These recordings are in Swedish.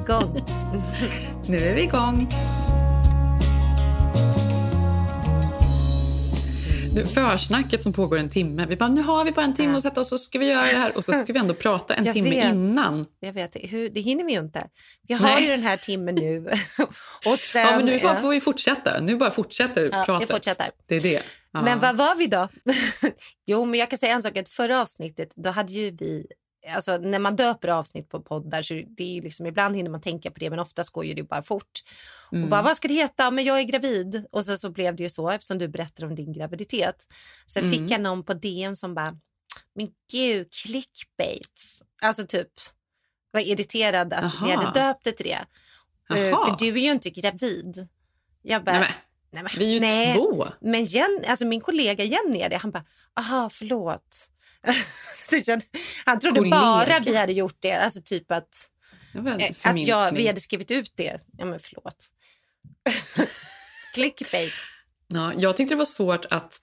Igång. Nu är vi igång. Nu, försnacket som pågår en timme. Vi bara, nu har vi bara en timme att sätta oss och så ska vi göra det här. Och så ska vi ändå prata en Jag timme vet. innan. Jag vet, hur, det hinner vi ju inte. Vi har Nej. ju den här timmen nu. Och sen, Ja, men nu ja. får vi fortsätta. Nu bara fortsätter Ja, pratet. fortsätter. Det är det. Ja. Men vad var vi då? jo, men jag kan säga en sak. Att förra avsnittet, då hade ju vi... Alltså, när man döper avsnitt på poddar så det är liksom, ibland hinner man tänka på det men oftast går ju det bara fort. Mm. Och bara, vad ska det heta? Men jag är gravid. Och så, så blev det ju så eftersom du berättade om din graviditet. Sen Mm. fick jag någon på DM som bara, men gud, clickbait. Alltså typ, var irriterad att vi Aha. hade döpt det till det. Jaha. För du är ju inte gravid. Jag bara, Nej, men, nej, men, vi är ju nej. två. Men Jen, alltså min kollega Jenny är det. Han bara, aha, förlåt. Han trodde Kollega. bara vi hade gjort det. Alltså typ att, eh, att jag, vi hade skrivit ut det. Ja, men förlåt. Clickbait. Ja, jag tyckte det var svårt att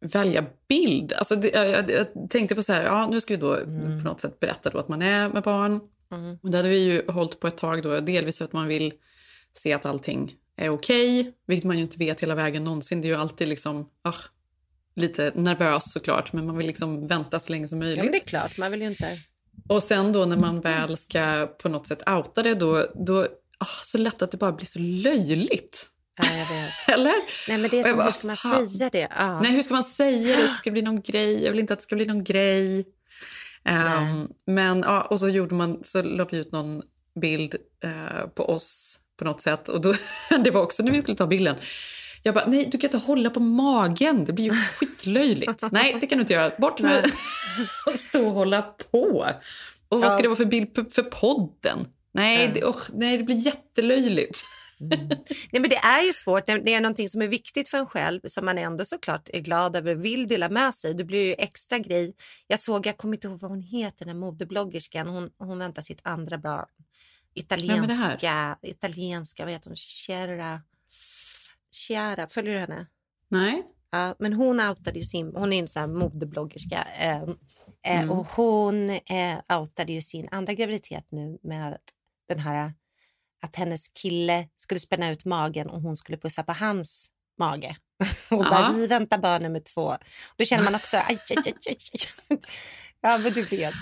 välja bild. Alltså det, jag, jag, tänkte på så här, ja, nu ska vi då på något sätt berätta då att man är med barn. Mm. Och det hade vi ju hållit på ett tag då, delvis för att man vill se att allting är okej, vilket man ju inte vet hela vägen någonsin. Det är ju alltid liksom, ah, lite nervös såklart, men man vill liksom vänta så länge som möjligt. Ja, men det är klart. Man vill inte... Och sen då när man väl ska på något sätt outa det, då, då ah, så lätt att det bara blir så löjligt. Ja, jag vet. Eller? Nej, men det är som, bara, hur ska man fan. säga det? Ja. Nej, hur ska man säga det? Det ska bli någon grej. Jag vill inte att det ska bli någon grej. Ehm, men ja, och så gjorde man, så la vi ut någon bild eh, på oss på något sätt. Och då, det var också när vi skulle ta bilden. Jag bara, nej du kan inte hålla på magen, det blir ju skitlöjligt. nej, det kan du inte göra. Bort med och stå och hålla på. Och vad ska det vara för bild för podden? Nej, Ja. det, usch, nej, det blir jättelöjligt. Nej, men det är ju svårt. Det är någonting som är viktigt för en själv som man ändå såklart är glad över och vill dela med sig. Det blir ju extra grej. Jag såg, jag kommer inte ihåg vad hon heter, den modebloggerskan. Hon, hon väntar sitt andra barn. Italienska, italienska, vad heter hon? Chiara. Chiara, följer du henne? Nej. Ja, men hon outade ju sin, hon är en sån modebloggerska. Eh, eh, Mm. Och hon eh, outade ju sin andra graviditet nu med den här att hennes kille skulle spänna ut magen och hon skulle pussa på hans mage. Och bara, vi väntar barn nummer två. Då känner man också, aj, aj, aj, aj. Ja, men du vet.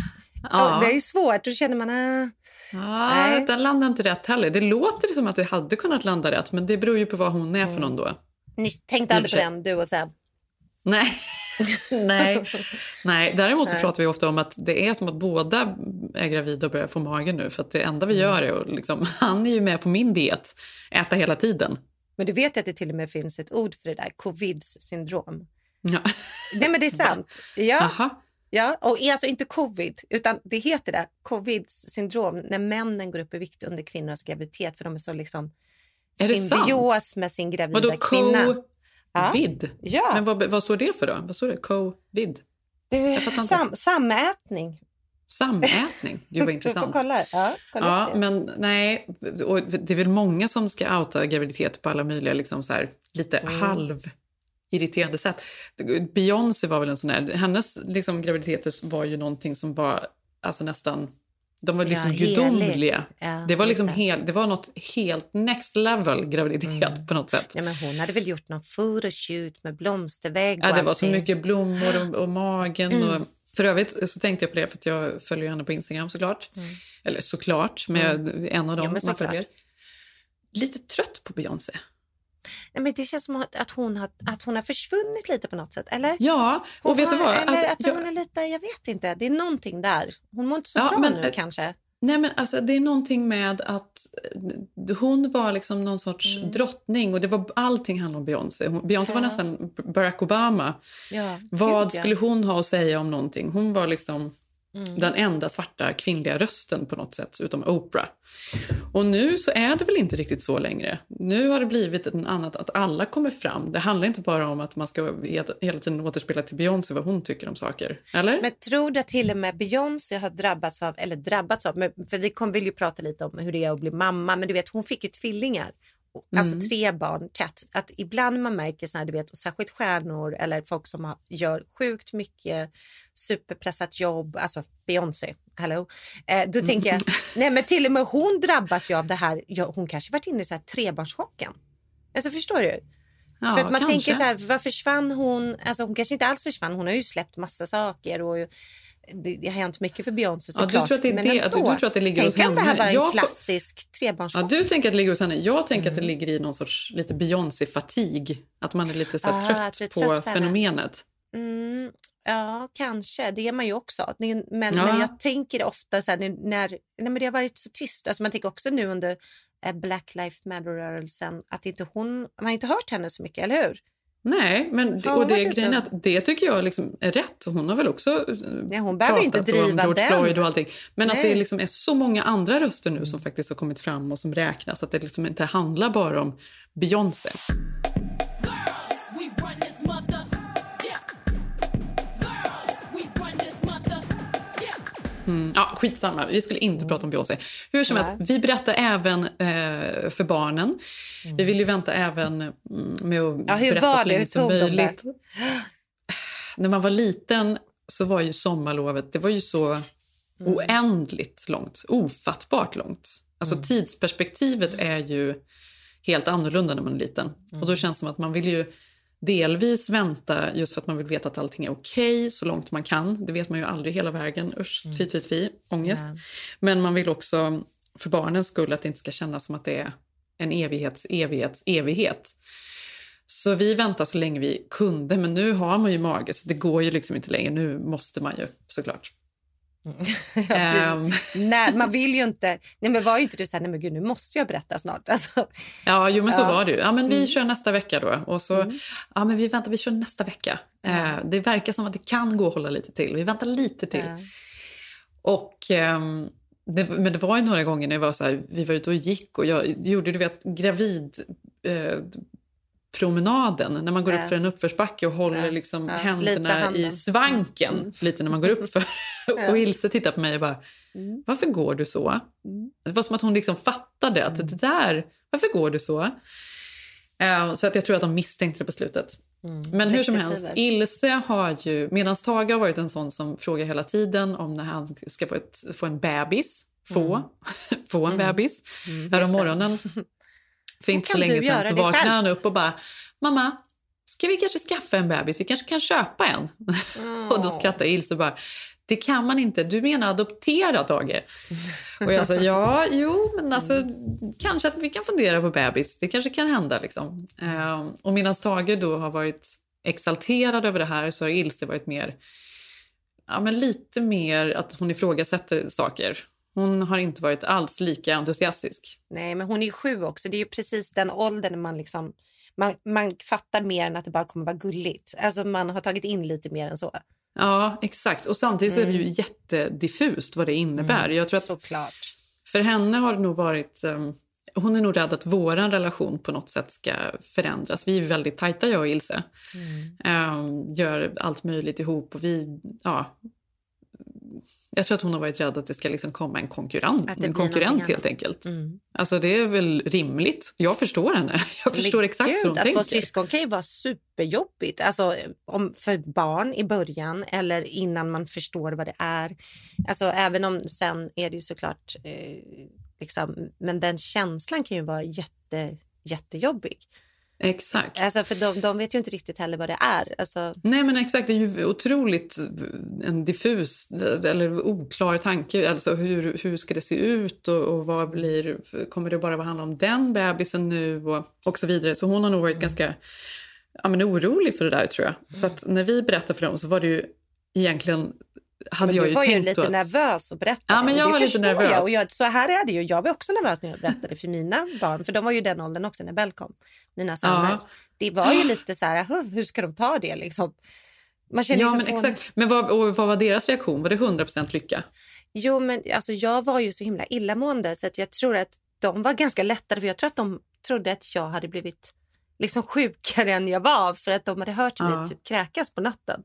Ja. Det är svårt. Då känner man, ah, Ja, Nej. den landar inte rätt heller. Det låter som att det hade kunnat landa rätt, men det beror ju på vad hon är Mm. för någon då. ni tänkte aldrig på den, du och Seb? Nej. Nej. Nej. Däremot så Nej. pratar vi ofta om att det är som att båda är gravida och börjar få magen nu. För att det enda vi Mm. gör är att liksom, han är ju med på min diet, äta hela tiden. Men du vet att det till och med finns ett ord för det där, covids syndrom. Ja. Nej men det är sant. Ja, Jaha. Ja. och alltså inte covid, utan det heter det, covids syndrom, när männen går upp i vikt under kvinnornas graviditet för de är så liksom Är symbios med sin gravida Vadå kvinna. Covid? Ja, Men vad, vad står det för då? Vad står det? Covid? det sam, samätning. Samätning? Gud vad Du får intressant. kolla. Ja, kolla Ja, men nej. Och det är väl många som ska outa graviditet på alla möjliga liksom så här, lite Mm. Halvirriterande sätt. Beyoncé var väl en sån där... Hennes liksom, graviditeter var ju någonting som var alltså, nästan... De var liksom Ja, gudomliga. Ja, det, var liksom. Hel, det var något helt next level graviditet på något sätt. Ja, men hon hade väl gjort någon photoshoot med blomstervägg Ja, det var så mycket blommor och, och magen. Mm. Och, för övrigt så tänkte jag på det, för att jag följer henne på Instagram såklart. Eller såklart, men jag, en av dem Mm. Ja, man följer. lite trött på Beyoncé. Nej, men det känns som att hon, har, att hon har försvunnit lite på något sätt, eller? Ja, och Hon vet du har- vad? Eller att, Att jag- hon är lite, jag vet inte, det är någonting där. Hon mår inte så Ja, bra men, nu eh, kanske. Nej, men alltså, det är någonting med att eh, hon var liksom någon sorts drottning och det var, allting handlade om Beyoncé. Hon- Beyoncé var Mm. Ja. nästan Barack Obama. Ja, Vad skulle hon ha att säga om någonting? Hon var liksom Mm. den enda svarta kvinnliga rösten på något sätt, utom Oprah. Och nu så är det väl inte riktigt så längre. Nu har det blivit ett annat, att alla kommer fram. Det handlar inte bara om att man ska hela tiden återspela till Beyoncé vad hon tycker om saker. Eller? Men tror du att till och med Beyoncé har drabbats av, eller drabbats av, för vi kom, vill ju prata lite om hur det är att bli mamma, men du vet hon fick ju tvillingar. Alltså Mm. tre barn tätt. Att ibland man märker så här, du vet, och särskilt stjärnor eller folk som har, gör sjukt mycket superpressat jobb, alltså Beyoncé, hello. Eh, då tänker jag, nej men till och med hon drabbas ju av det här, ja, hon kanske varit inne i så här trebarnschocken. Alltså förstår du? Ja, För att man kanske. tänker så här, vad försvann hon? Alltså hon kanske inte alls försvann, hon har ju släppt massa saker och det, det har hänt mycket för Beyoncé Ja, du såklart. tror att det är men det- ändå. du tror att det ligger Tänk hos om det här henne. var en Jag klassisk Ja, trebarnschock. du tänker att det ligger hos henne. Jag tänker att det ligger i någon sorts lite Beyoncé-fatig. Att man är lite så Ah, trött du är på trött på henne. fenomenet. Mm, ja, kanske. Det är man ju också. Men, Ja. men jag tänker ofta så här, när, nej, men det har varit så tyst. Alltså man tänker också nu under eh, Black Lives Matter-rörelsen att inte hon, man inte hört henne så mycket, eller hur? Nej, men och det, grejen att det tycker jag liksom är rätt. Hon har väl också eh, Nej, hon behöver inte pratat om driva George den. Floyd och allting. Men att Nej. Mm. det liksom är så många andra röster nu som faktiskt har kommit fram och som räknas. Att det liksom inte handlar bara om Beyoncé. Mm, ja, skitsamma, vi skulle inte prata om Beyoncé. Hur som Nej. helst, vi berättar även eh, för barnen. Vi vill ju vänta även mm, med att Ja, hur berätta var så det? länge Hur som tog de det? möjligt. När man var liten så var ju sommarlovet det var ju så Mm. oändligt långt, ofattbart långt. Alltså Mm. tidsperspektivet är ju helt annorlunda när man är liten. Och Mm. då känns det som att man vill ju delvis vänta just för att man vill veta att allting är okej så långt man kan. Det vet man ju aldrig hela vägen. Usch, tvi, tvi, tvi, ångest. Men man vill också för barnens skull att det inte ska kännas som att det är en evighets, evighets, evighet. Så vi väntar så länge vi kunde, men nu har man ju mage så det går ju liksom inte längre. Nu måste man ju såklart. Ehm, Nej, man vill ju inte. Nej, men var ju inte du så här, nej men gud, nu måste jag berätta snart. Alltså, Ja, jo, men så Ja. var det ju. Ja, men vi Mm. kör nästa vecka då. Och så, ja, men vi väntar, vi kör nästa vecka. Eh, det verkar som att det kan gå att hålla lite till. Vi väntar lite till. Ja. Och, ehm, det, men det var ju några gånger när jag var så här, vi var ute och gick och jag gjorde du vet, gravid eh, promenaden när man går upp för en uppförsbacke och håller liksom händerna i svanken Mm. lite när man går upp för. Och Ilse tittar på mig och bara, Mm. varför går du så? Mm. Det var som att hon liksom fattade att det där, varför går du så? Eh, så att jag tror att de misstänkte det på slutet. Men hur som helst. Ilse har ju, medan Tage har varit en sån som frågar hela tiden om när han ska få, ett, få en bebis, få, få en bebis. Mm, Här om just det. morgonen, för inte så länge sedan, så vaknade han upp och bara, mamma, ska vi kanske skaffa en bebis? Vi kanske kan köpa en? och då skrattade Ilse och bara, det kan man inte, du menar adoptera Tage? Och jag sa, ja, jo, men alltså kanske att vi kan fundera på bebis, det kanske kan hända liksom. Ehm, och medan Tage då har varit exalterad över det här så har Ilse varit mer, ja men lite mer att hon ifrågasätter saker. Hon har inte varit alls lika entusiastisk. Nej, men hon är ju sju också. Det är ju precis den åldern när man liksom... Man, man fattar mer än att det bara kommer vara gulligt. Alltså man har tagit in lite mer än så. Ja, exakt. Och samtidigt så är det ju jättediffust vad det innebär. Jag tror att Såklart. för henne har det nog varit... ehm, hon är nog rädd att vår relation på något sätt ska förändras. Vi är väldigt tajta, jag och Ilse. Ehm, gör allt möjligt ihop och vi... Ja, jag tror att hon har varit rädd att det ska liksom komma en konkurrent, Att en konkurrent helt enkelt. Mm. Alltså det är väl rimligt. Jag förstår henne. Jag förstår Men exakt gud, hur hon att tänker. få syskon kan ju vara superjobbigt. Alltså, om, för barn i början eller innan man förstår vad det är. Alltså, även om sen är det ju såklart... Eh, liksom, men den känslan kan ju vara jätte, jättejobbig. Exakt. Alltså, för de, de vet ju inte riktigt heller vad det är. Alltså, Nej men exakt, det är ju otroligt en diffus eller oklar tanke. Alltså hur, hur ska det se ut och, och vad blir, kommer det bara att handla om den bebisen nu och, och så vidare. Så hon har nog varit ganska ja, men orolig för det där tror jag. Så att när vi berättade för dem så var det ju egentligen hade jag ju var ju lite att, nervös och berättade. Ja, men och jag det var lite nervös. Jag. Och jag, så här är det ju. Jag var också nervös när jag berättade för mina barn. För de var ju den åldern också när Bell kom. Mina söner. Ja. Det var ju lite så här, "Huh, hur ska de ta det liksom? Man känner Ja men från- exakt. Men vad, vad var deras reaktion? Var det 100% lycka? Jo, men alltså, jag var ju så himla illamående så att jag tror att de var ganska lättade. För jag tror att de trodde att jag hade blivit liksom sjukare än jag var för att de hade hört mig Ja. typ kräkas på natten.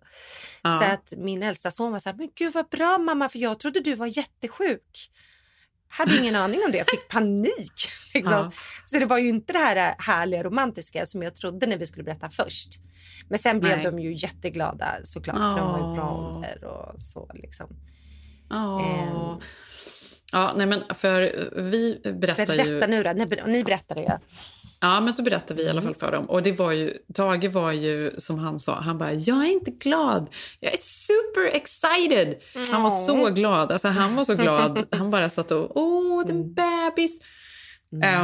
Ja. Så att min äldsta son var så här, men gud vad bra mamma för jag trodde du var jättesjuk. Hade ingen aning om det, jag fick panik. Liksom. Ja. Så det var ju inte det här härliga romantiska som jag trodde när vi skulle berätta först. Men sen blev Nej. de ju jätteglada såklart för de var ju bra ålder och så liksom. Ja. Ehm. Ja, nej men för vi berättar Berätta ju... nu då, ni, ni berättade ju. Ja, men så berättade vi i alla Mm. fall för dem. Och det var ju, Tage var ju, som han sa, han bara, jag är inte glad. Jag är super excited. Han var så glad. Alltså han var så glad. Han bara satt och, åh, Mm. en bebis.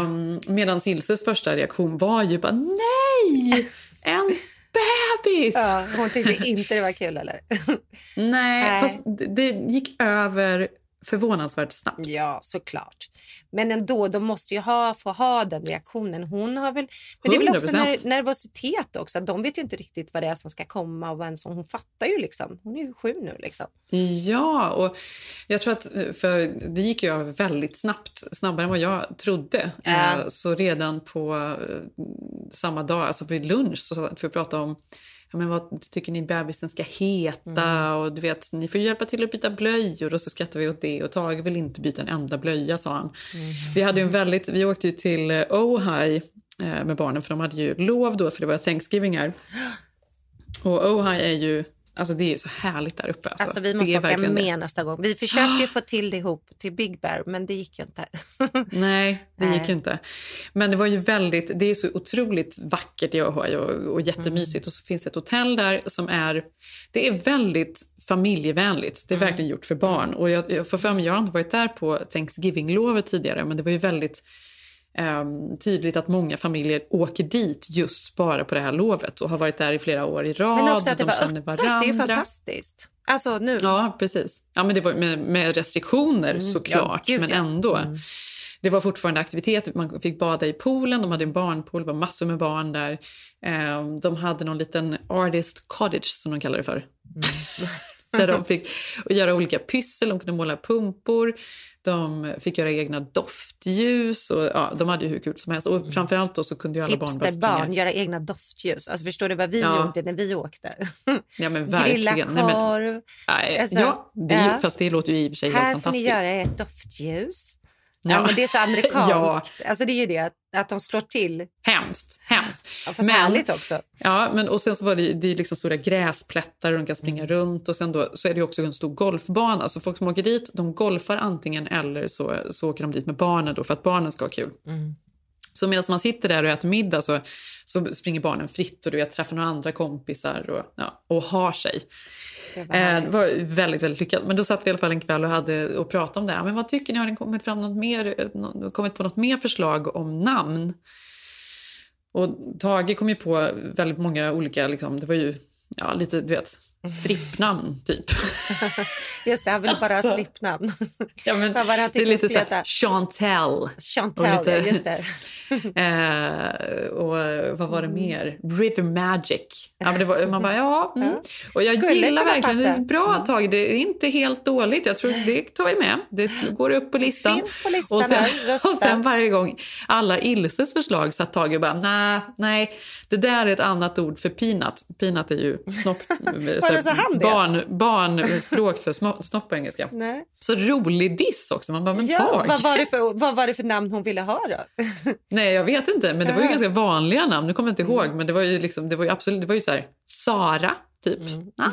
Um, Medan Ilses första reaktion var ju bara, nej, en bebis. Ja, hon tyckte inte det var kul eller? Nej, Nej. fast det gick över förvånansvärt snabbt. Ja, såklart. Men ändå, de måste ju ha, få ha den reaktionen. Hon har väl... Men det är väl också 100%. ner, nervositet också. De vet ju inte riktigt vad det är som ska komma och vem som... Hon fattar ju liksom. Hon är ju sju nu liksom. Ja, och jag tror att för det gick ju väldigt snabbt, snabbare än vad jag trodde. Eh, Så redan på eh, samma dag, alltså vid lunch, så vi och pratade om ja, men vad tycker ni bebisen ska heta? Och du vet, ni får hjälpa till att byta blöjor. Och så skrattade vi åt det. Och Tage vill inte byta en enda blöja, sa han. Vi, hade en väldigt, vi åkte ju till eh, Ojai eh, med barnen, för de hade ju lov då, för det var Thanksgiving här. Och Ojai är ju, alltså det är ju så härligt där uppe. Alltså, Alltså vi måste åka verkligen det. med nästa gång. Vi försökte få till det ihop till Big Bear, men det gick ju inte. Nej, det Nej. gick ju inte. Men det var ju väldigt, det är så otroligt vackert i Ohio och, och jättemysigt. Och så finns det ett hotell där som är, det är väldigt familjevänligt. Det är verkligen gjort för barn. Och jag, jag för mig, jag har inte varit där på Thanksgiving-lovet tidigare, men det var ju väldigt ehm, tydligt att många familjer åker dit just bara på det här lovet och har varit där i flera år i rad. Men också att det de var öppet. Det är varandra. fantastiskt. Alltså nu. Ja, precis. Ja, men det var med, med restriktioner såklart, Mm. ja, gud, men ja. Mm. ändå. Det var fortfarande aktiviteter. Man fick bada i poolen, de hade en barnpool, det var massor med barn där. Eh, de hade någon liten artist cottage som de kallar det för. Mm. där de fick göra olika pyssel, de kunde måla pumpor. De fick göra egna doftljus och ja, de hade ju hur kul som helst. Och framförallt då så kunde ju alla barn bara springa. göra egna doftljus. Alltså förstår du vad vi Ja. gjorde när vi åkte? Ja men Grilla verkligen. Nej, men, korv. nej, Alltså, ja, det ja. fast det låter ju i och för sig helt Här får ni fantastiskt. göra ett doftljus. Ja. Ja. men det är så amerikanskt. Alltså det är ju det att, att de slår till. Hemskt, hemskt. Ja, fast härligt också. Ja, men och sen så var det, det är liksom stora gräsplättar och de kan springa Mm. runt och sen då så är det också en stor golfbana. Så folk som åker dit, de golfar antingen eller så, så åker de dit med barnen då för att barnen ska ha kul. Mm. Så medan man sitter där och äter middag så, så springer barnen fritt och du vet, träffar några andra kompisar och, ja, och har sig. Det var Eh, det var väldigt, väldigt lyckat. Men då satt vi i alla fall en kväll och, hade, och pratade om det. Men vad tycker ni? Har ni kommit, fram något mer, kommit på något mer förslag om namn? Och Tage kom ju på väldigt många olika, liksom, det var ju ja, lite, du vet, strippnamn typ. Just det, han ville bara ha Alltså. strippnamn. Ja, men det det är lite så här? Chantel. Chantal, Och lite- just det. Eh, och eh, vad var det Mm. mer? River Magic. Ja, men det var, man bara, ja. Mm. Och jag Skulle gillar verkligen, det passa. Mm. är bra tag. Det är inte helt dåligt. Jag tror det tar vi med. Det går upp på listan. Finns på listan och, sen, här, och sen varje gång alla Ilses förslag satt Tage och bara, nej, nej, det där är ett annat ord för peanut. Peanut är ju snopp, Var sa han det? barn, barnspråk för snopp på engelska. Nej. Så rolig diss också. Man bara, men Ja, vad, var det för, vad var det för namn hon ville ha då? Nej, jag vet inte. Men det var ju ganska vanliga namn. Nu kommer jag inte ihåg. Men det var ju, liksom, det var ju absolut, det var ju så här, Sara, typ. Ah.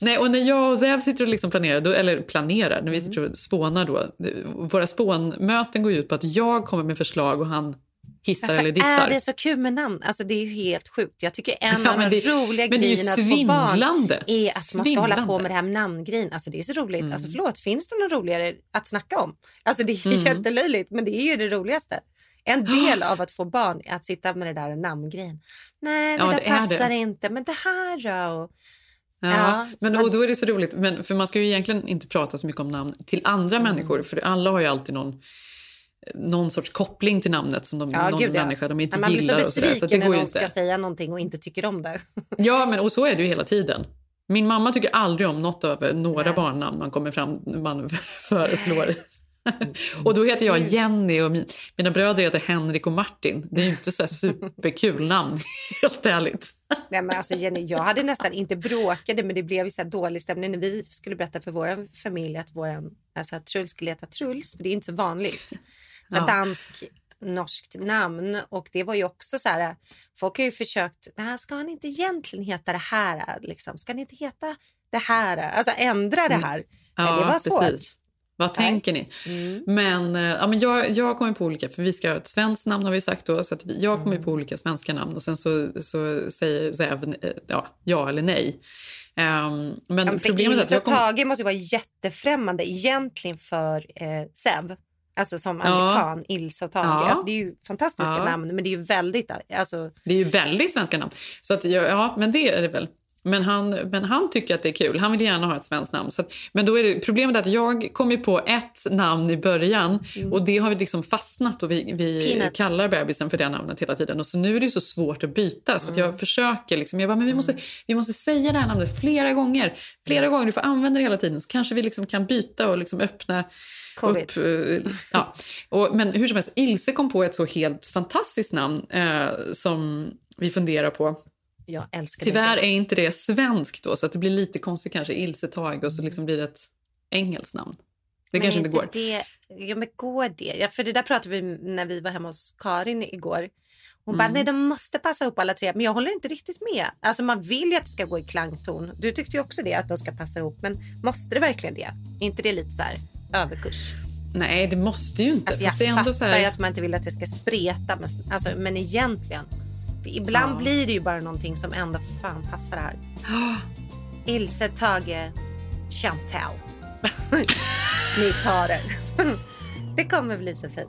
Nej, och när jag och Zev sitter och liksom planerar, då, eller planerar, när vi sitter och spånar då. Våra spånmöten går ut på att jag kommer med förslag och han hissar Varför eller dissar. är det så kul med namn? Alltså det är ju helt sjukt. Jag tycker en Ja, av de det- roliga grejerna att få barn är att man ska hålla på med det här med namngrejen. Alltså det är så roligt. Mm. Alltså förlåt, finns det något roligare att snacka om? Alltså det är Mm. jättelöjligt, men det är ju det roligaste. En del av att få barn är att sitta med det där namngrejen. Nej, det Ja, där det passar det. inte, men det här då? Ja, Ja, men, men- och då är det så roligt, men, för man ska ju egentligen inte prata så mycket om namn till andra Mm. människor, för alla har ju alltid någon, någon sorts koppling till namnet som de, ja, någon gud, ja. människa de inte man blir gillar. så och sådär, besviken så att det när någon inte. ska säga någonting och inte tycker om det. Ja, men och så är det ju hela tiden. Min mamma tycker aldrig om något av några Nej. barnnamn man kommer fram man föreslår. och då heter jag Jenny och min, mina bröder heter Henrik och Martin. Det är ju inte så superkul namn, helt ärligt. Nej, men alltså Jenny, jag hade nästan inte bråkade men det blev ju så dålig stämning när vi skulle berätta för vår familj att vår, alltså att Truls skulle heta Truls för det är inte så vanligt. Så Ja. danskt norskt namn och det var ju också så här folk har ju försökt, nej ska han inte egentligen heta det här liksom, ska han inte heta det här, alltså ändra det här. Nej, det var svårt. Mm. precis. Vad tänker ni? Mm. Men, eh, ja, men jag, jag kommer på olika, för vi ska ha ett svenskt namn har vi sagt då, så att vi, jag kommer på olika svenska namn och sen så, så säger, säger jag eh, ja, ja eller nej. Ehm, men Ja, problemet är att jag kommer... Tage måste ju vara jättefrämmande egentligen för eh, Sev. Alltså som Ja. amerikan, Ilse och Tage. Ja. Alltså, det är ju fantastiska Ja. namn men det är ju väldigt, alltså, Det är ju väldigt svenska namn. Så att, ja, men det är det väl. Men han, men han tycker att det är kul. Han vill gärna ha ett svenskt namn. Så att, men då är det, problemet är att jag kom ju på ett namn i början och det har vi liksom fastnat och vi, vi Peanut. kallar bebisen för det namnet hela tiden. Och så nu är det så svårt att byta så att jag försöker liksom, jag bara, men vi måste, vi måste säga det här namnet flera gånger. Flera gånger, du får använda det hela tiden så kanske vi liksom kan byta och liksom öppna Covid. upp. eh, ja. och, men hur som helst, Ilse kom på ett så helt fantastiskt namn eh, som vi funderar på. jag älskar Tyvärr det. är inte det svenskt då, så att det blir lite konstigt kanske. Ilse Tage och så liksom blir det ett engelskt namn. Det Men kanske inte går. Det, ja, men går det? Ja, för det där pratade vi när vi var hemma hos Karin igår. Hon bara, Mm. nej de måste passa ihop alla tre. Men jag håller inte riktigt med. Alltså man vill ju att det ska gå i klangton. Du tyckte ju också det, att de ska passa ihop. Men måste det verkligen det? Är inte det lite så här överkurs? Nej, det måste ju inte. Alltså jag det är fattar så ju här... att man inte vill att det ska spreta. Men, alltså, men egentligen. Ibland Ja. blir det ju bara någonting som ändå fan passar här. Ilse, Tage, Chantal. Ni tar det. det kommer bli så fint.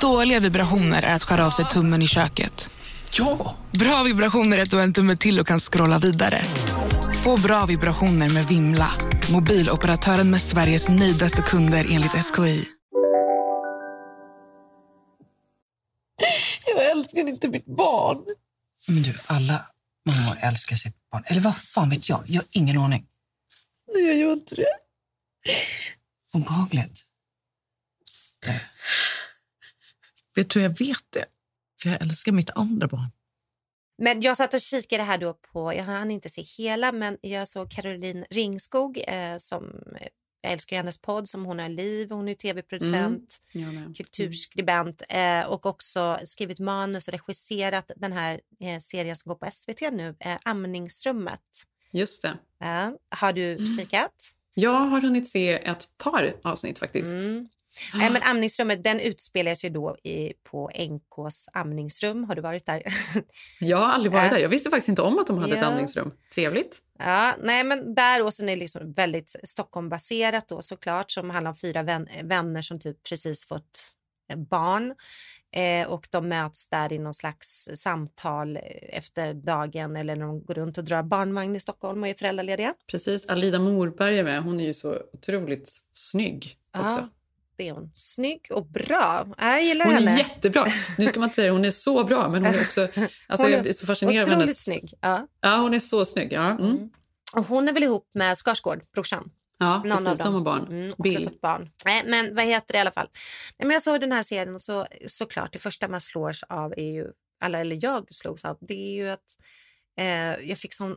Dåliga vibrationer är att skära av sig tummen i köket. Ja! Bra vibrationer är att du har en tumme till och kan scrolla vidare. Få bra vibrationer med Vimla. Mobiloperatören med Sveriges nöjdaste kunder enligt SKI. Jag älskar inte mitt barn. Men du, alla mammor älskar sitt barn. Eller vad fan vet jag? Jag har ingen aning. Nej, jag gör inte det. Obehagligt. Vet du, jag vet det. För jag älskar mitt andra barn. Men jag satt och kikade här då på, jag hann inte se hela, men jag såg Caroline Ringskog eh, som, jag älskar hennes podd som hon har liv, hon är tv-producent, med. kulturskribent eh, och också skrivit manus och regisserat den här eh, serien som går på SVT nu, eh, Amningsrummet. Just det. Har du kikat? Jag har hunnit se ett par avsnitt faktiskt. Mm. Nej, men amningsrummet den utspelar sig då i, på NKs amningsrum. Har du varit där? Jag har aldrig varit där. Jag visste faktiskt inte om att de hade ett Ja. andningsrum. Trevligt. Ja, nej, men där och sen är det liksom väldigt Stockholmbaserat då såklart som handlar om fyra vän, vänner som typ precis fått eh, barn eh, och de möts där i någon slags samtal efter dagen eller när de går runt och drar barnvagn i Stockholm och är föräldralediga. Precis. Alida Morberg är med. Hon är ju så otroligt snygg också. Ja. Det är hon. Snygg och bra. Jag gillar Hon henne. är jättebra. Nu ska man inte säga hon är så bra, men hon är också... Alltså, Hon är jag är så fascinerad av Otroligt hennes... snygg. Ja. Ja, hon är så snygg. Ja, mm. Och hon är väl ihop med Skarsgård, brorsan. ja Någon precis. av dem. De har barn. Mm, också Bill. fått barn. Nej, men vad heter det i alla fall? Nej, men jag såg den här serien och så, såklart det första man slås av är ju, eller, eller jag slogs av, det är ju att eh, jag fick sån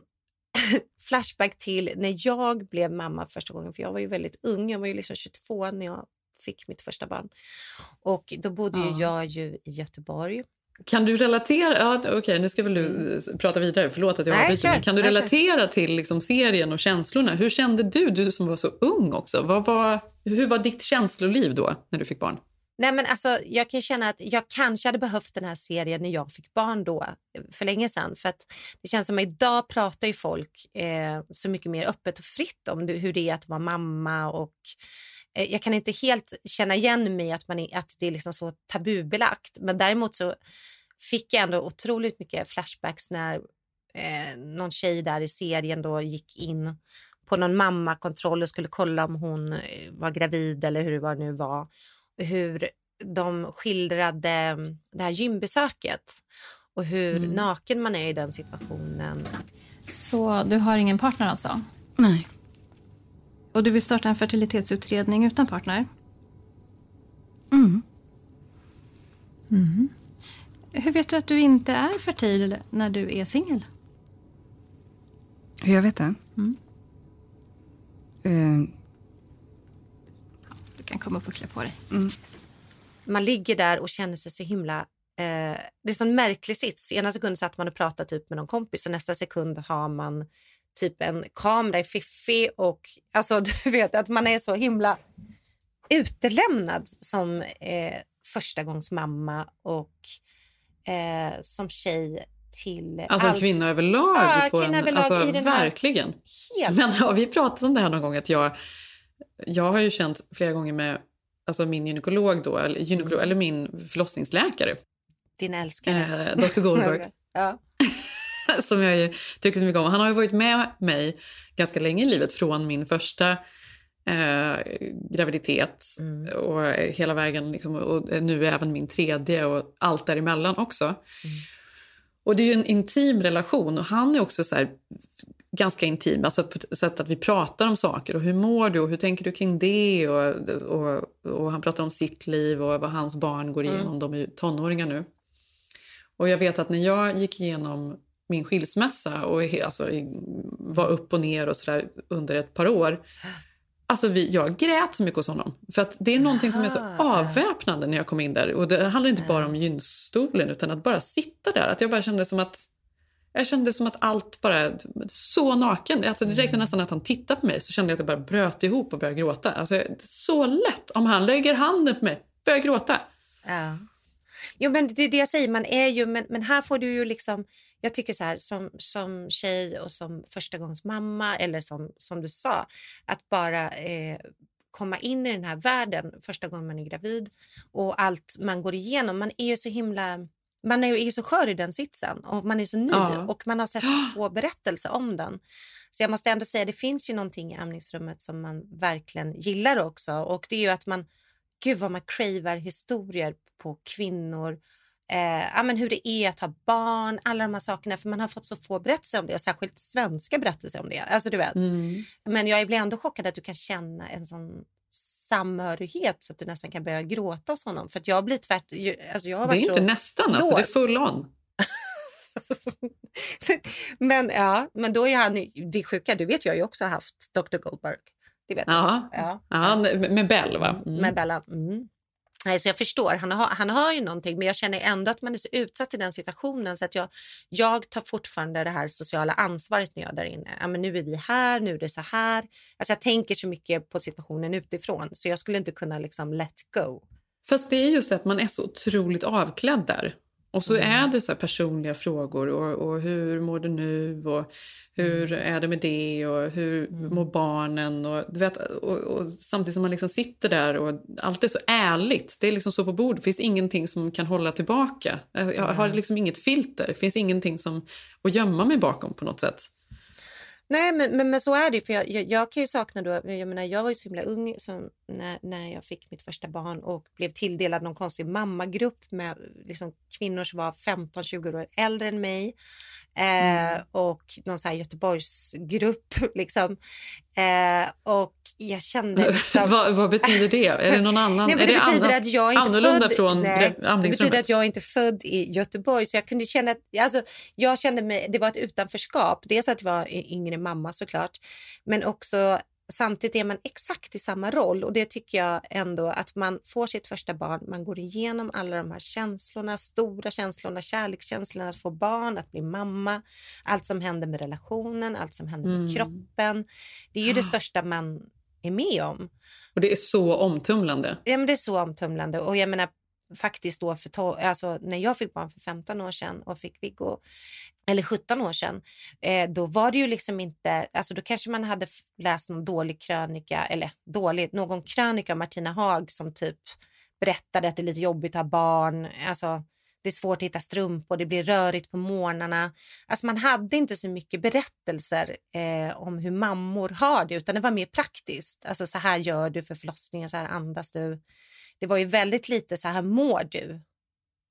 flashback till när jag blev mamma första gången. För jag var ju väldigt ung, jag var ju liksom 22 när jag fick mitt första barn. Och då bodde ju Ja. jag ju i Göteborg. Kan du relatera... Ja, Okej, nu ska väl du eh, prata vidare. Förlåt att jag Nej, avbryter. men Kan du relatera till liksom, serien och känslorna? Hur kände du, du som var så ung också? Vad var, hur var ditt känsloliv då, när du fick barn? Nej, men alltså, jag kan känna att jag kanske hade behövt den här serien när jag fick barn då, för länge sedan. För att det känns som att idag pratar ju folk eh, så mycket mer öppet och fritt om hur det är att vara mamma. och Jag kan inte helt känna igen mig att, man är, att det är liksom så tabubelagt. Men däremot så fick jag ändå otroligt mycket flashbacks när eh, någon tjej där i serien då gick in på någon mammakontroll och skulle kolla om hon eh, var gravid eller hur det var nu var. Hur de skildrade mm, det här gymbesöket och hur Mm. naken man är i den situationen. Så du har ingen partner alltså? Nej. Och du vill starta en fertilitetsutredning utan partner? Mm. Mhm. Hur vet du att du inte är fertil när du är singel? Hur jag vet det? Mm. Eh, Du kan komma upp och klä på dig. Man ligger där och känner sig så himla... Eh, det är en sån märklig sits. Ena sekunden satt man och pratade typ med någon kompis och nästa sekund har man typ en kamera i fiffi och alltså du vet att man är så himla utelämnad som eh, förstagångsmamma och eh, som tjej till Alltså allt. kvinna överlag. Ja, på kvinna en, överlag alltså, i den här- Verkligen. Helt. Men har vi pratat om det här någon gång? Att jag, jag har ju känt flera gånger med alltså min gynekolog, då, eller, gynekolog, Mm. eller min förlossningsläkare, Din älskare. eh, Dr Goldberg, ja. som jag ju tycker så mycket om. Han har ju varit med mig ganska länge i livet, från min första eh, graviditet Mm. och hela vägen, liksom, och nu även min tredje och allt däremellan också. Mm. Och det är ju en intim relation och han är också så här, ganska intim, alltså på ett sätt att vi pratar om saker och hur mår du och hur tänker du kring det och, och, och han pratar om sitt liv och vad hans barn går igenom, Mm. de är ju tonåringar nu. Och jag vet att när jag gick igenom min skilsmässa och alltså, var upp och ner och så under ett par år. Alltså vi, jag grät så mycket hos honom. För att det är någonting som är så avväpnande när jag kom in där. Och det handlar inte bara om gynstolen utan att bara sitta där. Att jag bara kände som att jag kände som att allt bara så naken. Alltså det räckte nästan att han tittade på mig så kände jag att jag bara bröt ihop och började gråta. Alltså, jag- så lätt om han lägger handen på mig, börjar jag gråta. Ja. Jo, men det är det jag säger. Man är ju, men, men här får du ju liksom... Jag tycker så här, som, som tjej och som förstagångsmamma eller som, som du sa, att bara eh, komma in i den här världen första gången man är gravid och allt man går igenom. Man är ju så himla... Man är ju så skör i den sitsen och man är så ny Ja. och man har sett så få berättelser om den. Så jag måste ändå säga, det finns ju någonting i amningsrummet som man verkligen gillar också och det är ju att man gud vad man cravar historier på kvinnor. Eh, ja, men hur det är att ha barn, alla de här sakerna. För man har fått så få berättelser om det och särskilt svenska berättelser om det. Alltså du vet. Mm. Men jag blir ändå chockad att du kan känna en sån samhörighet så att du nästan kan börja gråta hos honom. För jag blir tvärt... Alltså jag har Det är varit inte nästan, alltså, det är full on. men ja, men då är han... Det sjuka, du vet jag har ju också haft Dr. Goldberg. Det vet Ja, jag. Ja. ja. med med Bell va? Mm. med Bella. Mm. Nej, så jag förstår, han har, han har ju någonting men jag känner ändå att man är så utsatt i den situationen så att jag, jag tar fortfarande det här sociala ansvaret när jag är där inne. Ja, men nu är vi här, nu är det så här. Alltså jag tänker så mycket på situationen utifrån så jag skulle inte kunna liksom let go. Fast det är just det att man är så otroligt avklädd där. Och så Mm. är det så här personliga frågor. Och, och hur mår du nu? Och hur Mm. är det med det? Och hur mår barnen? Och, du vet, och, och samtidigt som man liksom sitter där och allt är så ärligt. Det är liksom så på bordet. Det finns ingenting som kan hålla tillbaka. Jag har liksom inget filter. Det finns ingenting som att gömma mig bakom på något sätt. Nej, men, men, men så är det. För jag, jag, jag kan ju sakna då, jag, menar, jag var ju så himla ung som, när, när jag fick mitt första barn och blev tilldelad någon konstig mammagrupp med liksom, kvinnor som var 15-20 år äldre än mig. Eh, Och någon så här Göteborgsgrupp. Liksom. Eh, och jag kände... Liksom... vad, vad betyder det? Är det någon annan? Nej, det, det betyder att jag inte annorlunda född, från nej, det betyder att jag inte är född i Göteborg. Så jag kunde känna att, alltså, jag kände mig, det var ett utanförskap. Dels att jag var yngre mamma såklart, men också samtidigt är man exakt i samma roll och det tycker jag ändå att man får sitt första barn, man går igenom alla de här känslorna, stora känslorna, kärlekskänslorna, att få barn, att bli mamma, allt som händer med relationen, allt som händer med Mm. kroppen. Det är ju det största man är med om. Och det är så omtumlande. Ja, men det är så omtumlande. Och jag menar faktiskt då för to- alltså, när jag fick barn för 15 år sedan och fick Viggo, eller 17 år sedan, eh, då var det ju liksom inte, alltså då kanske man hade läst någon dålig krönika, eller dålig, någon krönika av Martina Haag som typ berättade att det är lite jobbigt att ha barn, alltså det är svårt att hitta strumpor, det blir rörigt på morgnarna. Alltså man hade inte så mycket berättelser eh, om hur mammor har det, utan det var mer praktiskt. Alltså så här gör du för förlossningen, så här andas du. Det var ju väldigt lite så här mår du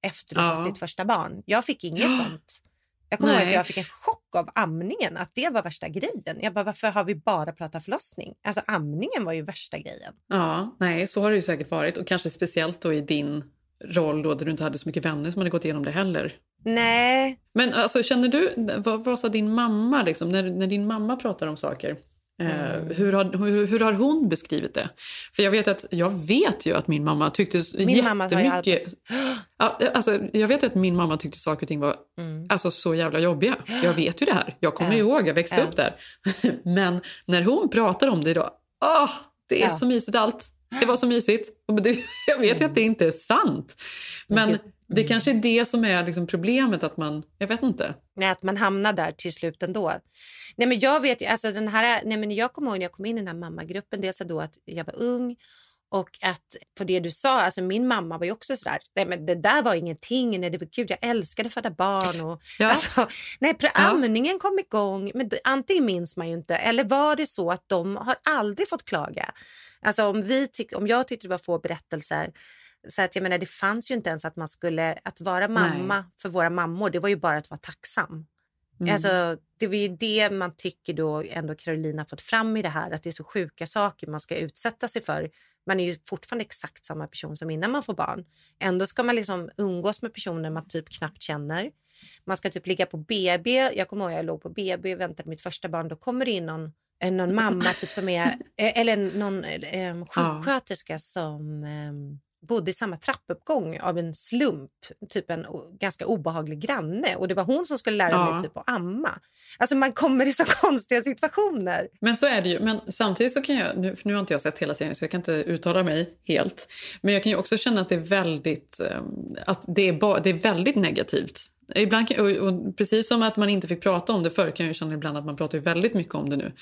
efter du Ja. fått ditt första barn. Jag fick inget sånt. Jag kommer ihåg att jag fick en chock av amningen, att det var värsta grejen. Jag bara, varför har vi bara pratat förlossning? Alltså amningen var ju värsta grejen. Ja, nej, så har det ju säkert varit. Och kanske speciellt då i din roll då, där du inte hade så mycket vänner som hade gått igenom det heller. Nej. Men alltså, känner du, vad, vad sa din mamma liksom, när, när din mamma pratar om saker? Eh, Mm. hur, har, hur, hur har hon beskrivit det? För jag vet, att, jag vet ju att min mamma tyckte Min mamma jättemycket... Ja, alltså, jag vet att min mamma tyckte saker och ting var Mm. alltså, så jävla jobbiga. Jag vet ju det här. Jag kommer Ja. ihåg, jag växte Ja. upp där. Men när hon pratar om det då, åh, det är Ja. så mysigt allt. Det var så mysigt. Jag vet ju att det inte är sant. Men det kanske är det som är liksom problemet, att man... Jag vet inte. Nej, att man hamnar där till slut ändå. Nej, men jag vet ju, alltså den här, nej, men jag kommer ihåg när jag kom in i den här mammagruppen, dels då att jag var ung och att på det du sa, alltså min mamma var ju också sådär, nej men det där var ingenting, nej det var gud jag älskade att föda barn och Ja. alltså, nej amningen kom igång, men antingen minns man ju inte eller var det så att de har aldrig fått klaga. Alltså om, vi tyck, om jag tyckte det var få berättelser så att jag menar det fanns ju inte ens att man skulle, att vara mamma för våra mammor, det var ju bara att vara tacksam. Mm. Alltså, det var ju det man tycker då ändå Carolina fått fram i det här, att det är så sjuka saker man ska utsätta sig för. Man är ju fortfarande exakt samma person som innan man får barn. Ändå ska man liksom umgås med personer man typ knappt känner. Man ska typ ligga på BB. Jag kommer ihåg jag låg på BB och väntade mitt första barn. Då kommer det in någon, någon mamma typ som är, eh, eller någon eh, sjuksköterska som eh, bodde i samma trappuppgång av en slump, typ en o- ganska obehaglig granne. Och det var hon som skulle lära Ja. mig typ att amma. Alltså man kommer i så konstiga situationer. Men så är det ju. Men samtidigt så kan jag, nu, nu har inte jag sett hela serien så jag kan inte uttala mig helt. Men jag kan ju också känna att det är väldigt, eh, att det är, ba, det är väldigt negativt. Ibland kan, och, och precis som att man inte fick prata om det förr kan jag ju känna ibland att man pratar ju väldigt mycket om det nu. Mm.